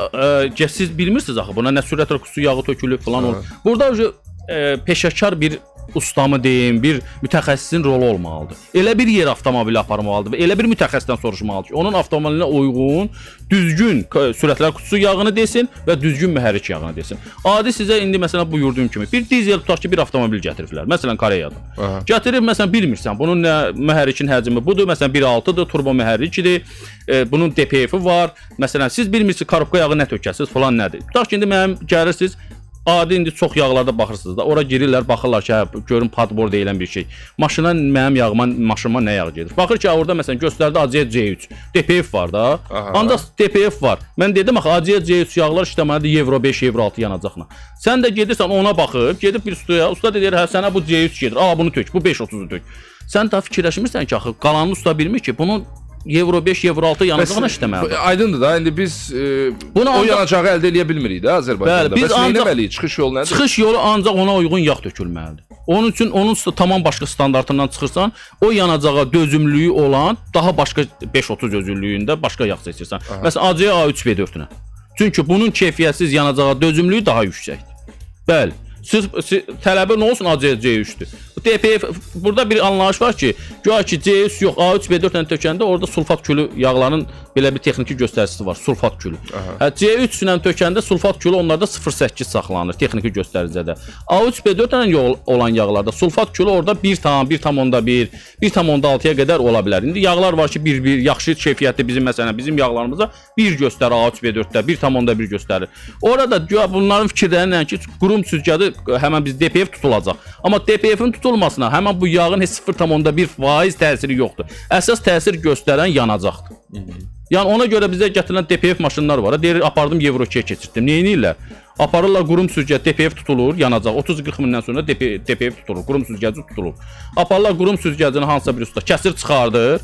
B: e, siz bilmirsiniz axı buna nə sürətlər qutusu yağı tökülüb filan olur. Burada uca e, peşəkar bir ustamı deyim, bir mütəxəssisin rolu olmalıdır. Elə bir yer avtomobili aparmalıdır və elə bir mütəxəssisdən soruşmalıdır ki, onun avtomobilinə uyğun, düzgün sürətlər qutusu yağını desin və düzgün mühərrik yağını desin. Adi sizə indi məsələn buyurduğum kimi bir dizel tutaq ki, bir avtomobil gətiriblər. Məsələn Koreyadan.
A: Aha.
B: Gətirib məsələn bilmirsən, bunun nə mühərrikin həcmi budur, məsələn 1.6-dır, turbo mühərrikdir. E, bunun DPF-i var. Məsələn siz bilmirsiniz korobka yağı nə tökəsiz, falan nədir. Tutaq ki, indi mənim gəlirsiniz Adi indi çox yağlarda baxırsınız da, ora girirlər, baxırlar ki, hə, görün padbor deyilən bir şey. Maşına mənim yağıma, maşınıma nə yağ gedir? Baxır ki, orada məsələn göstərdi ACS C3. DPF var da.
A: Aha.
B: Ancaq DPF var. Mən dedim axı ACS C3 yağlar işləməlidir Euro 5, Euro 6 yanacaqla. Sən də gedirsən ona baxıb, gedib bir ustaya, usta deyir, hə sənə bu C3 gedir. Aa bunu tök, bu 530-u tök. Sən daha fikirləşmirsən ki, axı qalanını usta bilmir ki, bunu Euro 5, Euro 6 yanacaqla işləməlidir.
A: Aydındır da, indi biz e,
B: Bunu
A: o
B: ancaq-
A: yanacağı əldə eləyə bilmirik də Azərbaycanda.
B: Bəli, biz
A: Bəs
B: ancaq-
A: etməliyik? Çıxış yolu nədir?
B: Çıxış yolu ancaq ona uyğun yağ tökülməlidir. Onun üçün onun tamam başqa standartından çıxırsan, o yanacağa dözümlülüyü olan daha başqa 530 özünlüyündə başqa yağ seçirsən. Məsələn ACE A3 B4-ünə. Çünki bunun keyfiyyətsiz yanacağa dözümlülüyü daha yüksəkdir. Bəli. Siz, siz tələbə nə olsun ACE C3-dür. Bu DPF burada bir anlayış var ki, güya ki C3 yox, A3 B4 ilə tökəndə orada sulfat külü yağların belə bir texniki göstəricisi var, sulfat külü. Hə C3 ilə tökəndə sulfat külü onlarda 0.8 saxlanır texniki göstəricidə. A3 B4 ilə yol- olan yağlarda sulfat külü orada 1 tam, 1 tam onda 1, 1 tam onda 6-ya qədər ola bilər. İndi yağlar var ki, 1-1 yaxşı keyfiyyətli bizim məsələn bizim yağlarımıza 1 göstərir A3 B4-də, 1 tam onda 1 göstərir. Orada güya bunların fikirlərinlə ki, qurum süzgəci həmin biz DPF tutulacaq. Amma DPF-in tutulmasına həmin bu yağın heç 0.1% təsiri yoxdur. Əsas təsir göstərən yanacaqdır. Yəni ona görə bizə gətirilən DPF maşınlar var. Deyir apardım Euro 2-yə keçirtdim. Nə edirlər? Aparırlar qurum süzgəc DPF tutulur, yanacaq. 30-40 mindən sonra DP, DPF tutulur, qurum süzgəci tutulur. Aparırlar qurum süzgəcini hansısa bir usta kəsir çıxardır.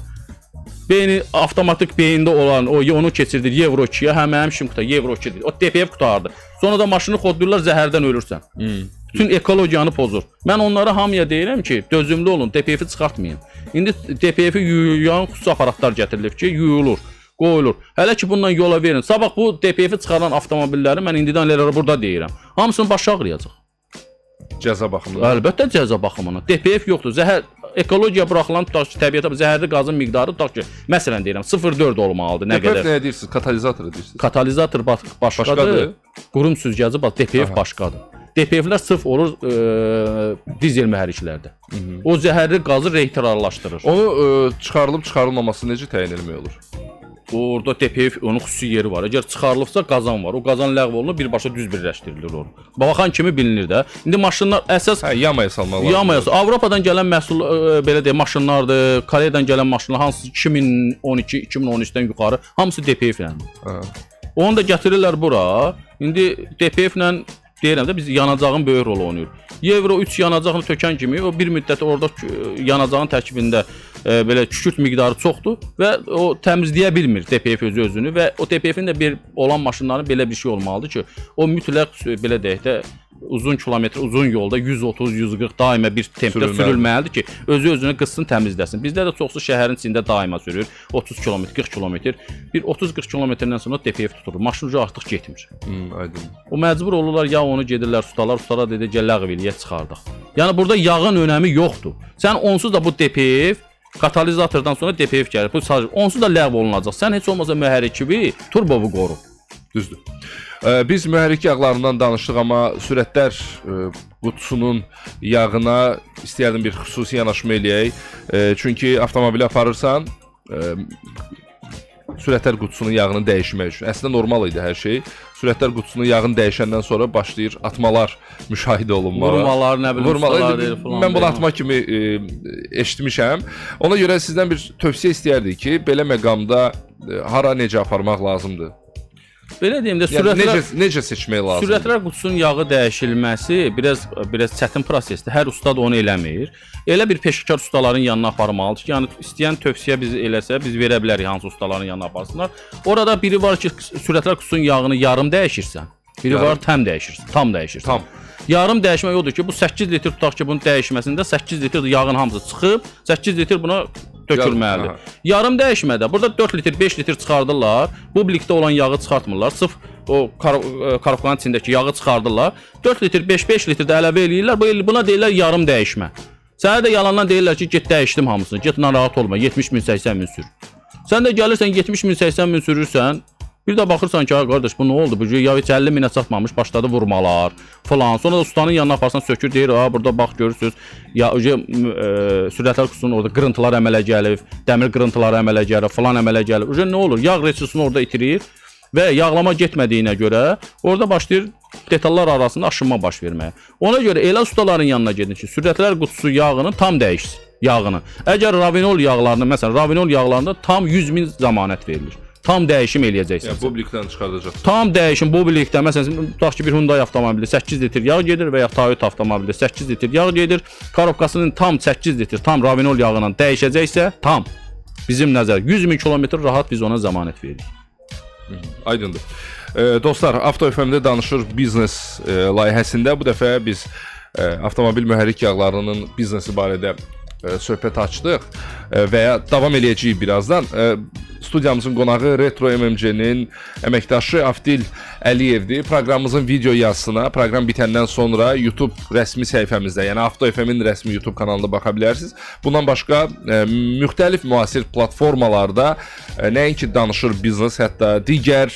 B: Beyni avtomatik beyində olan o onu keçirdir Euro 2-yə, həm mənim şimqda Euro 2-dir. O DPF qutardı. Sonra da maşını kodlayırlar, zəhərdən ölürsən.
A: Hmm.
B: Bütün ekologiyanı pozur. Mən onlara hamıya deyirəm ki, dözümlü olun, DPF-i çıxartmayın. İndi DPF-i yuyan xüsusi aparatlar gətirilib ki, yuyulur, qoyulur. Hələ ki bundan yola verin. Sabah bu DPF-i çıxaran avtomobilləri mən indidən elə burada deyirəm. Hamısını başa ağrıyacaq.
A: Cəza baxımından.
B: Əlbəttə cəza baxımından. DPF yoxdur. Zəhər ekologiya buraxılan tutaq ki, təbiətə zəhərli qazın miqdarı tutaq ki, məsələn deyirəm 0.4 olmalıdır. Nə qədər?
A: nə deyirsiniz? Katalizator deyirsiniz.
B: Katalizator baş, başqadır.
A: Başqadır.
B: Qurum süzgəci bax DPF
A: Aha.
B: başqadır. DPF-lər sırf olur e, dizel mühərriklərdə. O zəhərli qazı reyterarlaşdırır.
A: Onu ə, çıxarılıb çıxarılmaması necə təyin etmək olur?
B: Orada DPF onun xüsusi yeri var. Əgər çıxarılıbsa qazan var. O qazan ləğv olunur, birbaşa düz birləşdirilir o. Baxan kimi bilinir də. İndi maşınlar əsas
A: Hə, yamaya salmaq lazım.
B: Yamayası. Avropadan gələn məhsul ə, belə deyək, maşınlardır. Koreyadan gələn maşınlar hansı 2012, 2013-dən yuxarı hamısı DPF-lə.
A: Hə.
B: Onu da gətirirlər bura. İndi DPF-lə deyirəm də biz yanacağın böyük rol oynayır. Euro 3 yanacağını tökən kimi o bir müddət orada kü- yanacağın tərkibində e, belə kükürt miqdarı çoxdur və o təmizləyə bilmir DPF özü özünü və o DPF-in də bir olan maşınların belə bir şey olmalıdır ki, o mütləq e, belə deyək də uzun kilometr, uzun yolda 130-140 daima bir tempdə
A: Sürülməlidir.
B: sürülməlidir ki, özü özünü qıssın, təmizləsin. Bizdə də çoxsu şəhərin içində daima sürür. 30 km, 40 km. Bir 30-40 kilometrdən sonra DPF tutulur. Maşın ucu artıq getmir.
A: Hmm, aydın.
B: O məcbur olurlar ya onu gedirlər ustalar, ustalar dedi gəl ləğv eləyə çıxardıq. Yəni burada yağın önəmi yoxdur. Sən onsuz da bu DPF katalizatordan sonra DPF gəlir. Bu sadəcə onsuz da ləğv olunacaq. Sən heç olmasa mühərriki turbovu qoru.
A: Düzdür. Biz mühərrik yağlarından danışdıq, amma sürətlər ə, qutusunun yağına istəyərdim bir xüsusi yanaşma eləyək. Ə, Çünki avtomobili aparırsan, ə, sürətlər qutusunun yağını dəyişmək üçün. Əslində normal idi hər şey. Sürətlər qutusunun yağını dəyişəndən sonra başlayır atmalar müşahidə olunmağa.
B: Vurmalar, nə bilim,
A: Vurmalar.
B: deyir falan.
A: Mən bunu atma kimi e, eşitmişəm. Ona görə sizdən bir tövsiyə istəyərdik ki, belə məqamda e, hara necə aparmaq lazımdır?
B: Belə deyim də
A: Yəni
B: sürətlər
A: necə necə seçmək lazımdır?
B: Sürətlər qutusunun yağı dəyişilməsi biraz biraz çətin prosesdir. Hər usta da onu eləmir. Elə bir peşəkar ustaların yanına aparmalıdır ki, yəni istəyən tövsiyə biz eləsə, biz verə bilərik hansı ustaların yanına aparsınlar. Orada biri var ki, sürətlər qutusunun yağını yarım dəyişirsən. Biri
A: Yarım.
B: var tam dəyişirsən, tam dəyişirsən.
A: Tam.
B: Yarım dəyişmək odur ki, bu 8 litr tutaq ki, bunun dəyişməsində 8 litr yağın hamısı çıxıb, 8 litr buna tökülməlidir.
A: Aha.
B: Yarım dəyişmədə burada 4 litr, 5 litr çıxardırlar. Bu blikdə olan yağı çıxartmırlar. Sırf o e, karobkanın içindəki yağı çıxardırlar. 4 litr, 5-5 litr də əlavə eləyirlər. Bu buna deyirlər yarım dəyişmə. Sənə də yalandan deyirlər ki, get dəyişdim hamısını. Get narahat olma. 70 min, 80 min sür. Sən də gəlirsən 70 min, 80 min sürürsən. Bir də baxırsan ki, ay qardaş bu nə oldu? Bu ya heç 50 minə çatmamış, başladı vurmalar falan. Sonra da ustanın yanına aparsan sökür deyir, "Ha, burada bax görürsüz, ya öcə sürətlər qutusunun orada qırıntılar əmələ gəlib, dəmir qırıntıları əmələ gəlib, falan əmələ gəlib. Öcə nə olur? Yağ resirsini orada itirir və yağlama getmədiyinə görə orada başlayır detallar arasında aşınma baş verməyə. Ona görə elə ustaların yanına gedin ki, sürətlər qutusu yağını tam dəyişsin. Yağını. Əgər ravinol yağlarını, məsələn, ravinol yağlarında tam 100 min zəmanət verilir. Tam dəyişim eləyəcəksən.
A: Yəni publikdən çıxardacaq.
B: Tam dəyişim bu birlikdə məsələn tutaq ki bir Hyundai avtomobili 8 litr yağ gedir və ya Toyota avtomobili 8 litr yağ gedir. Karobkasının tam 8 litr tam ravinol yağı ilə dəyişəcəksə tam bizim nəzər 100 min kilometr rahat biz ona zəmanət veririk.
A: Aydındır. E, dostlar, Avto FM-də danışır biznes e, layihəsində bu dəfə biz e, avtomobil mühərrik yağlarının biznesi barədə söhbət açdıq və ya davam eləyəcəyik birazdan. Studiyamızın qonağı Retro MMC-nin əməkdaşı Avdil Əliyevdir. Proqramımızın video yazısına proqram bitəndən sonra YouTube rəsmi səhifəmizdə, yəni Avto FM-in rəsmi YouTube kanalında baxa bilərsiniz. Bundan başqa e, müxtəlif müasir platformalarda e, nəinki danışır biznes, hətta digər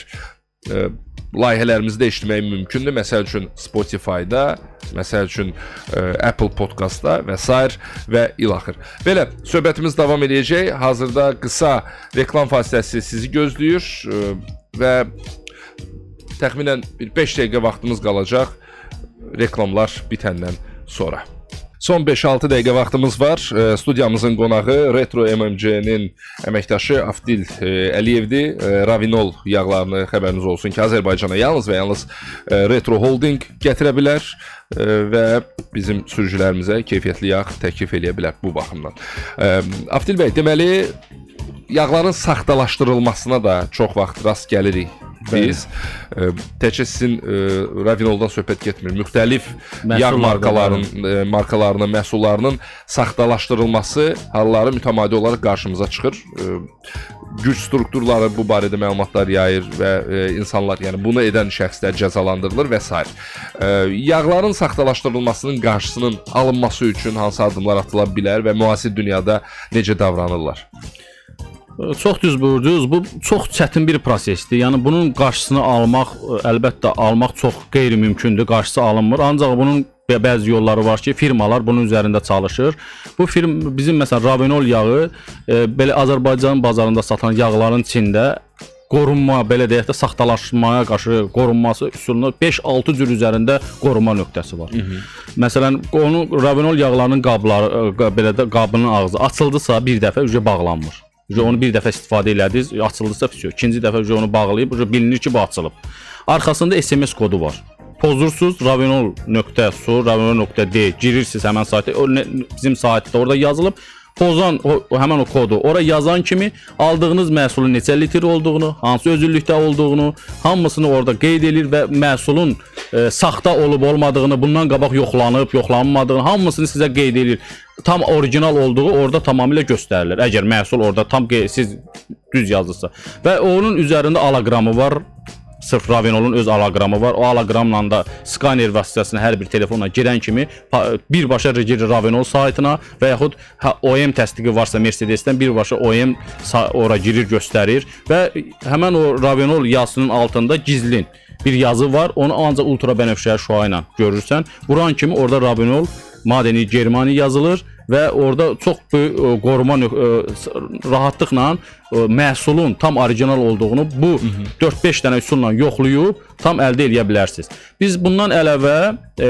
A: e, layihələrimizdə eşitmək mümkündür. Məsəl üçün Spotify-da, məsəl üçün e, Apple Podcast-da və sair və ilaxır. Belə söhbətimiz davam eləyəcək. Hazırda qısa reklam fasiləsi sizi gözləyir e, və təxminən bir 5 dəqiqə vaxtımız qalacaq reklamlar bitəndən sonra. Son 5-6 dəqiqə vaxtımız var. E, studiyamızın qonağı Retro MMC-nin əməkdaşı Afdil e, Əliyevdir. E, Ravinol yağlarını xəbəriniz olsun ki, Azərbaycana yalnız və yalnız e, Retro Holding gətirə bilər e, və bizim sürücülərimizə keyfiyyətli yağ təklif eləyə bilər bu baxımdan. E, Afdil bəy, deməli yağların saxtalaşdırılmasına da çox vaxt rast gəlirik biz. E, təkcə sizin e, Ravinoldan söhbət getmir. Müxtəlif yağ markalarının e, markalarının, məhsullarının saxtalaşdırılması halları mütəmadi olaraq qarşımıza çıxır. Güc strukturları bu barədə məlumatlar yayır və insanlar, yəni bunu edən şəxslər cəzalandırılır və s. Yağların saxtalaşdırılmasının qarşısının alınması üçün hansı addımlar atıla bilər və müasir dünyada necə davranırlar?
B: Çox düz buyurdunuz. Bu çox çətin bir prosesdir. Yəni bunun qarşısını almaq əlbəttə almaq çox qeyri-mümkündür. Qarşısı alınmır. Ancaq bunun bə- bəzi yolları var ki, firmalar bunun üzərində çalışır. Bu firm bizim məsələn Ravenol yağı e, belə Azərbaycan bazarında satılan yağların içində qorunma, belə deyək də saxtalaşmaya qarşı qorunması üsulunu 5-6 cür üzərində qorunma nöqtəsi var. Hı -hı. Məsələn, onun Ravenol yağlarının qabları belə də qabının ağzı açıldısa bir dəfə ücə bağlanmır. Onu bir dəfə istifadə elədiniz, açıldısa pis yox. İkinci dəfə onu bağlayıb, bilinir ki, bu açılıb. Arxasında SMS kodu var. Pozursuz ravenol.su, ravenol.d girirsiniz həmin sayta. O bizim saytda orada yazılıb. Pozan o, həmin o kodu ora yazan kimi aldığınız məhsulun neçə litr olduğunu, hansı özüllükdə olduğunu, hamısını orada qeyd edir və məhsulun e, saxta olub olmadığını, bundan qabaq yoxlanıb, yoxlanmadığını hamısını sizə qeyd edir. Tam orijinal olduğu orada tamamilə göstərilir. Əgər məhsul orada tam siz düz yazırsa və onun üzərində aloqramı var. Sırf Ravenolun öz aloqramı var. O aloqramla da skaner vasitəsilə hər bir telefonla girən kimi birbaşa girir Ravenol saytına və yaxud ha, OEM təsdiqi varsa Mercedes-dən birbaşa OEM ora girir, göstərir və həmin o Ravenol yazısının altında gizlin bir yazı var. Onu ancaq ultra bənövşəyi şüa ilə görürsən. Vuran kimi orada Ravenol Madeni Germani yazılır və orada çox böyük ə, qoruma s- rahatlıqla ə, məhsulun tam orijinal olduğunu bu 4-5 dənə üsulla yoxlayıb tam əldə edə bilərsiniz. Biz bundan əlavə ə,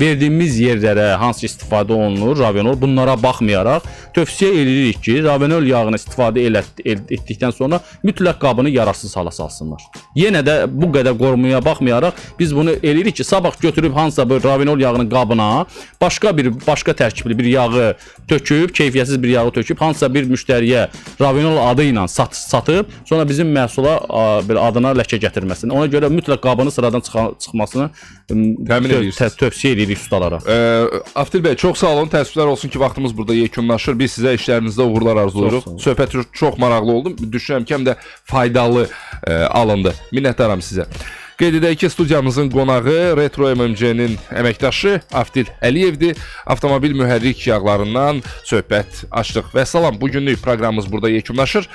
B: verdiyimiz yerlərə hansı istifadə olunur Ravenol bunlara baxmayaraq tövsiyə edirik ki, Ravenol yağını istifadə elət, el- etdikdən sonra mütləq qabını yararsız hala salsınlar. Yenə də bu qədər qorumaya baxmayaraq biz bunu eləyirik ki, sabah götürüb hansısa bir Ravenol yağının qabına başqa bir başqa tərkibli bir yağı töküb, keyfiyyətsiz bir yağı töküb hansısa bir müştəriyə Ravenol adı ilə sat, satıb, sonra bizim məhsula a, bir adına ləkə gətirməsin. Ona görə mütləq qabını sıradan çıxa, çıxmasını
A: Təmin edirsiniz.
B: tövsiyə edirik ustalara.
A: Ə, Aftil bəy, çox sağ olun. Təəssüflər olsun ki, vaxtımız burada yekunlaşır. Biz sizə işlərinizdə uğurlar arzulayırıq. Söhbət çox- çox maraqlı oldu. Düşünürəm ki, həm də faydalı ə, alındı. Minnətdaram sizə. Qeyd edək ki, studiyamızın qonağı Retro MMC-nin əməkdaşı Aftil Əliyevdir. Avtomobil mühərrik yağlarından söhbət açdıq. Və salam, bu günlük proqramımız burada yekunlaşır.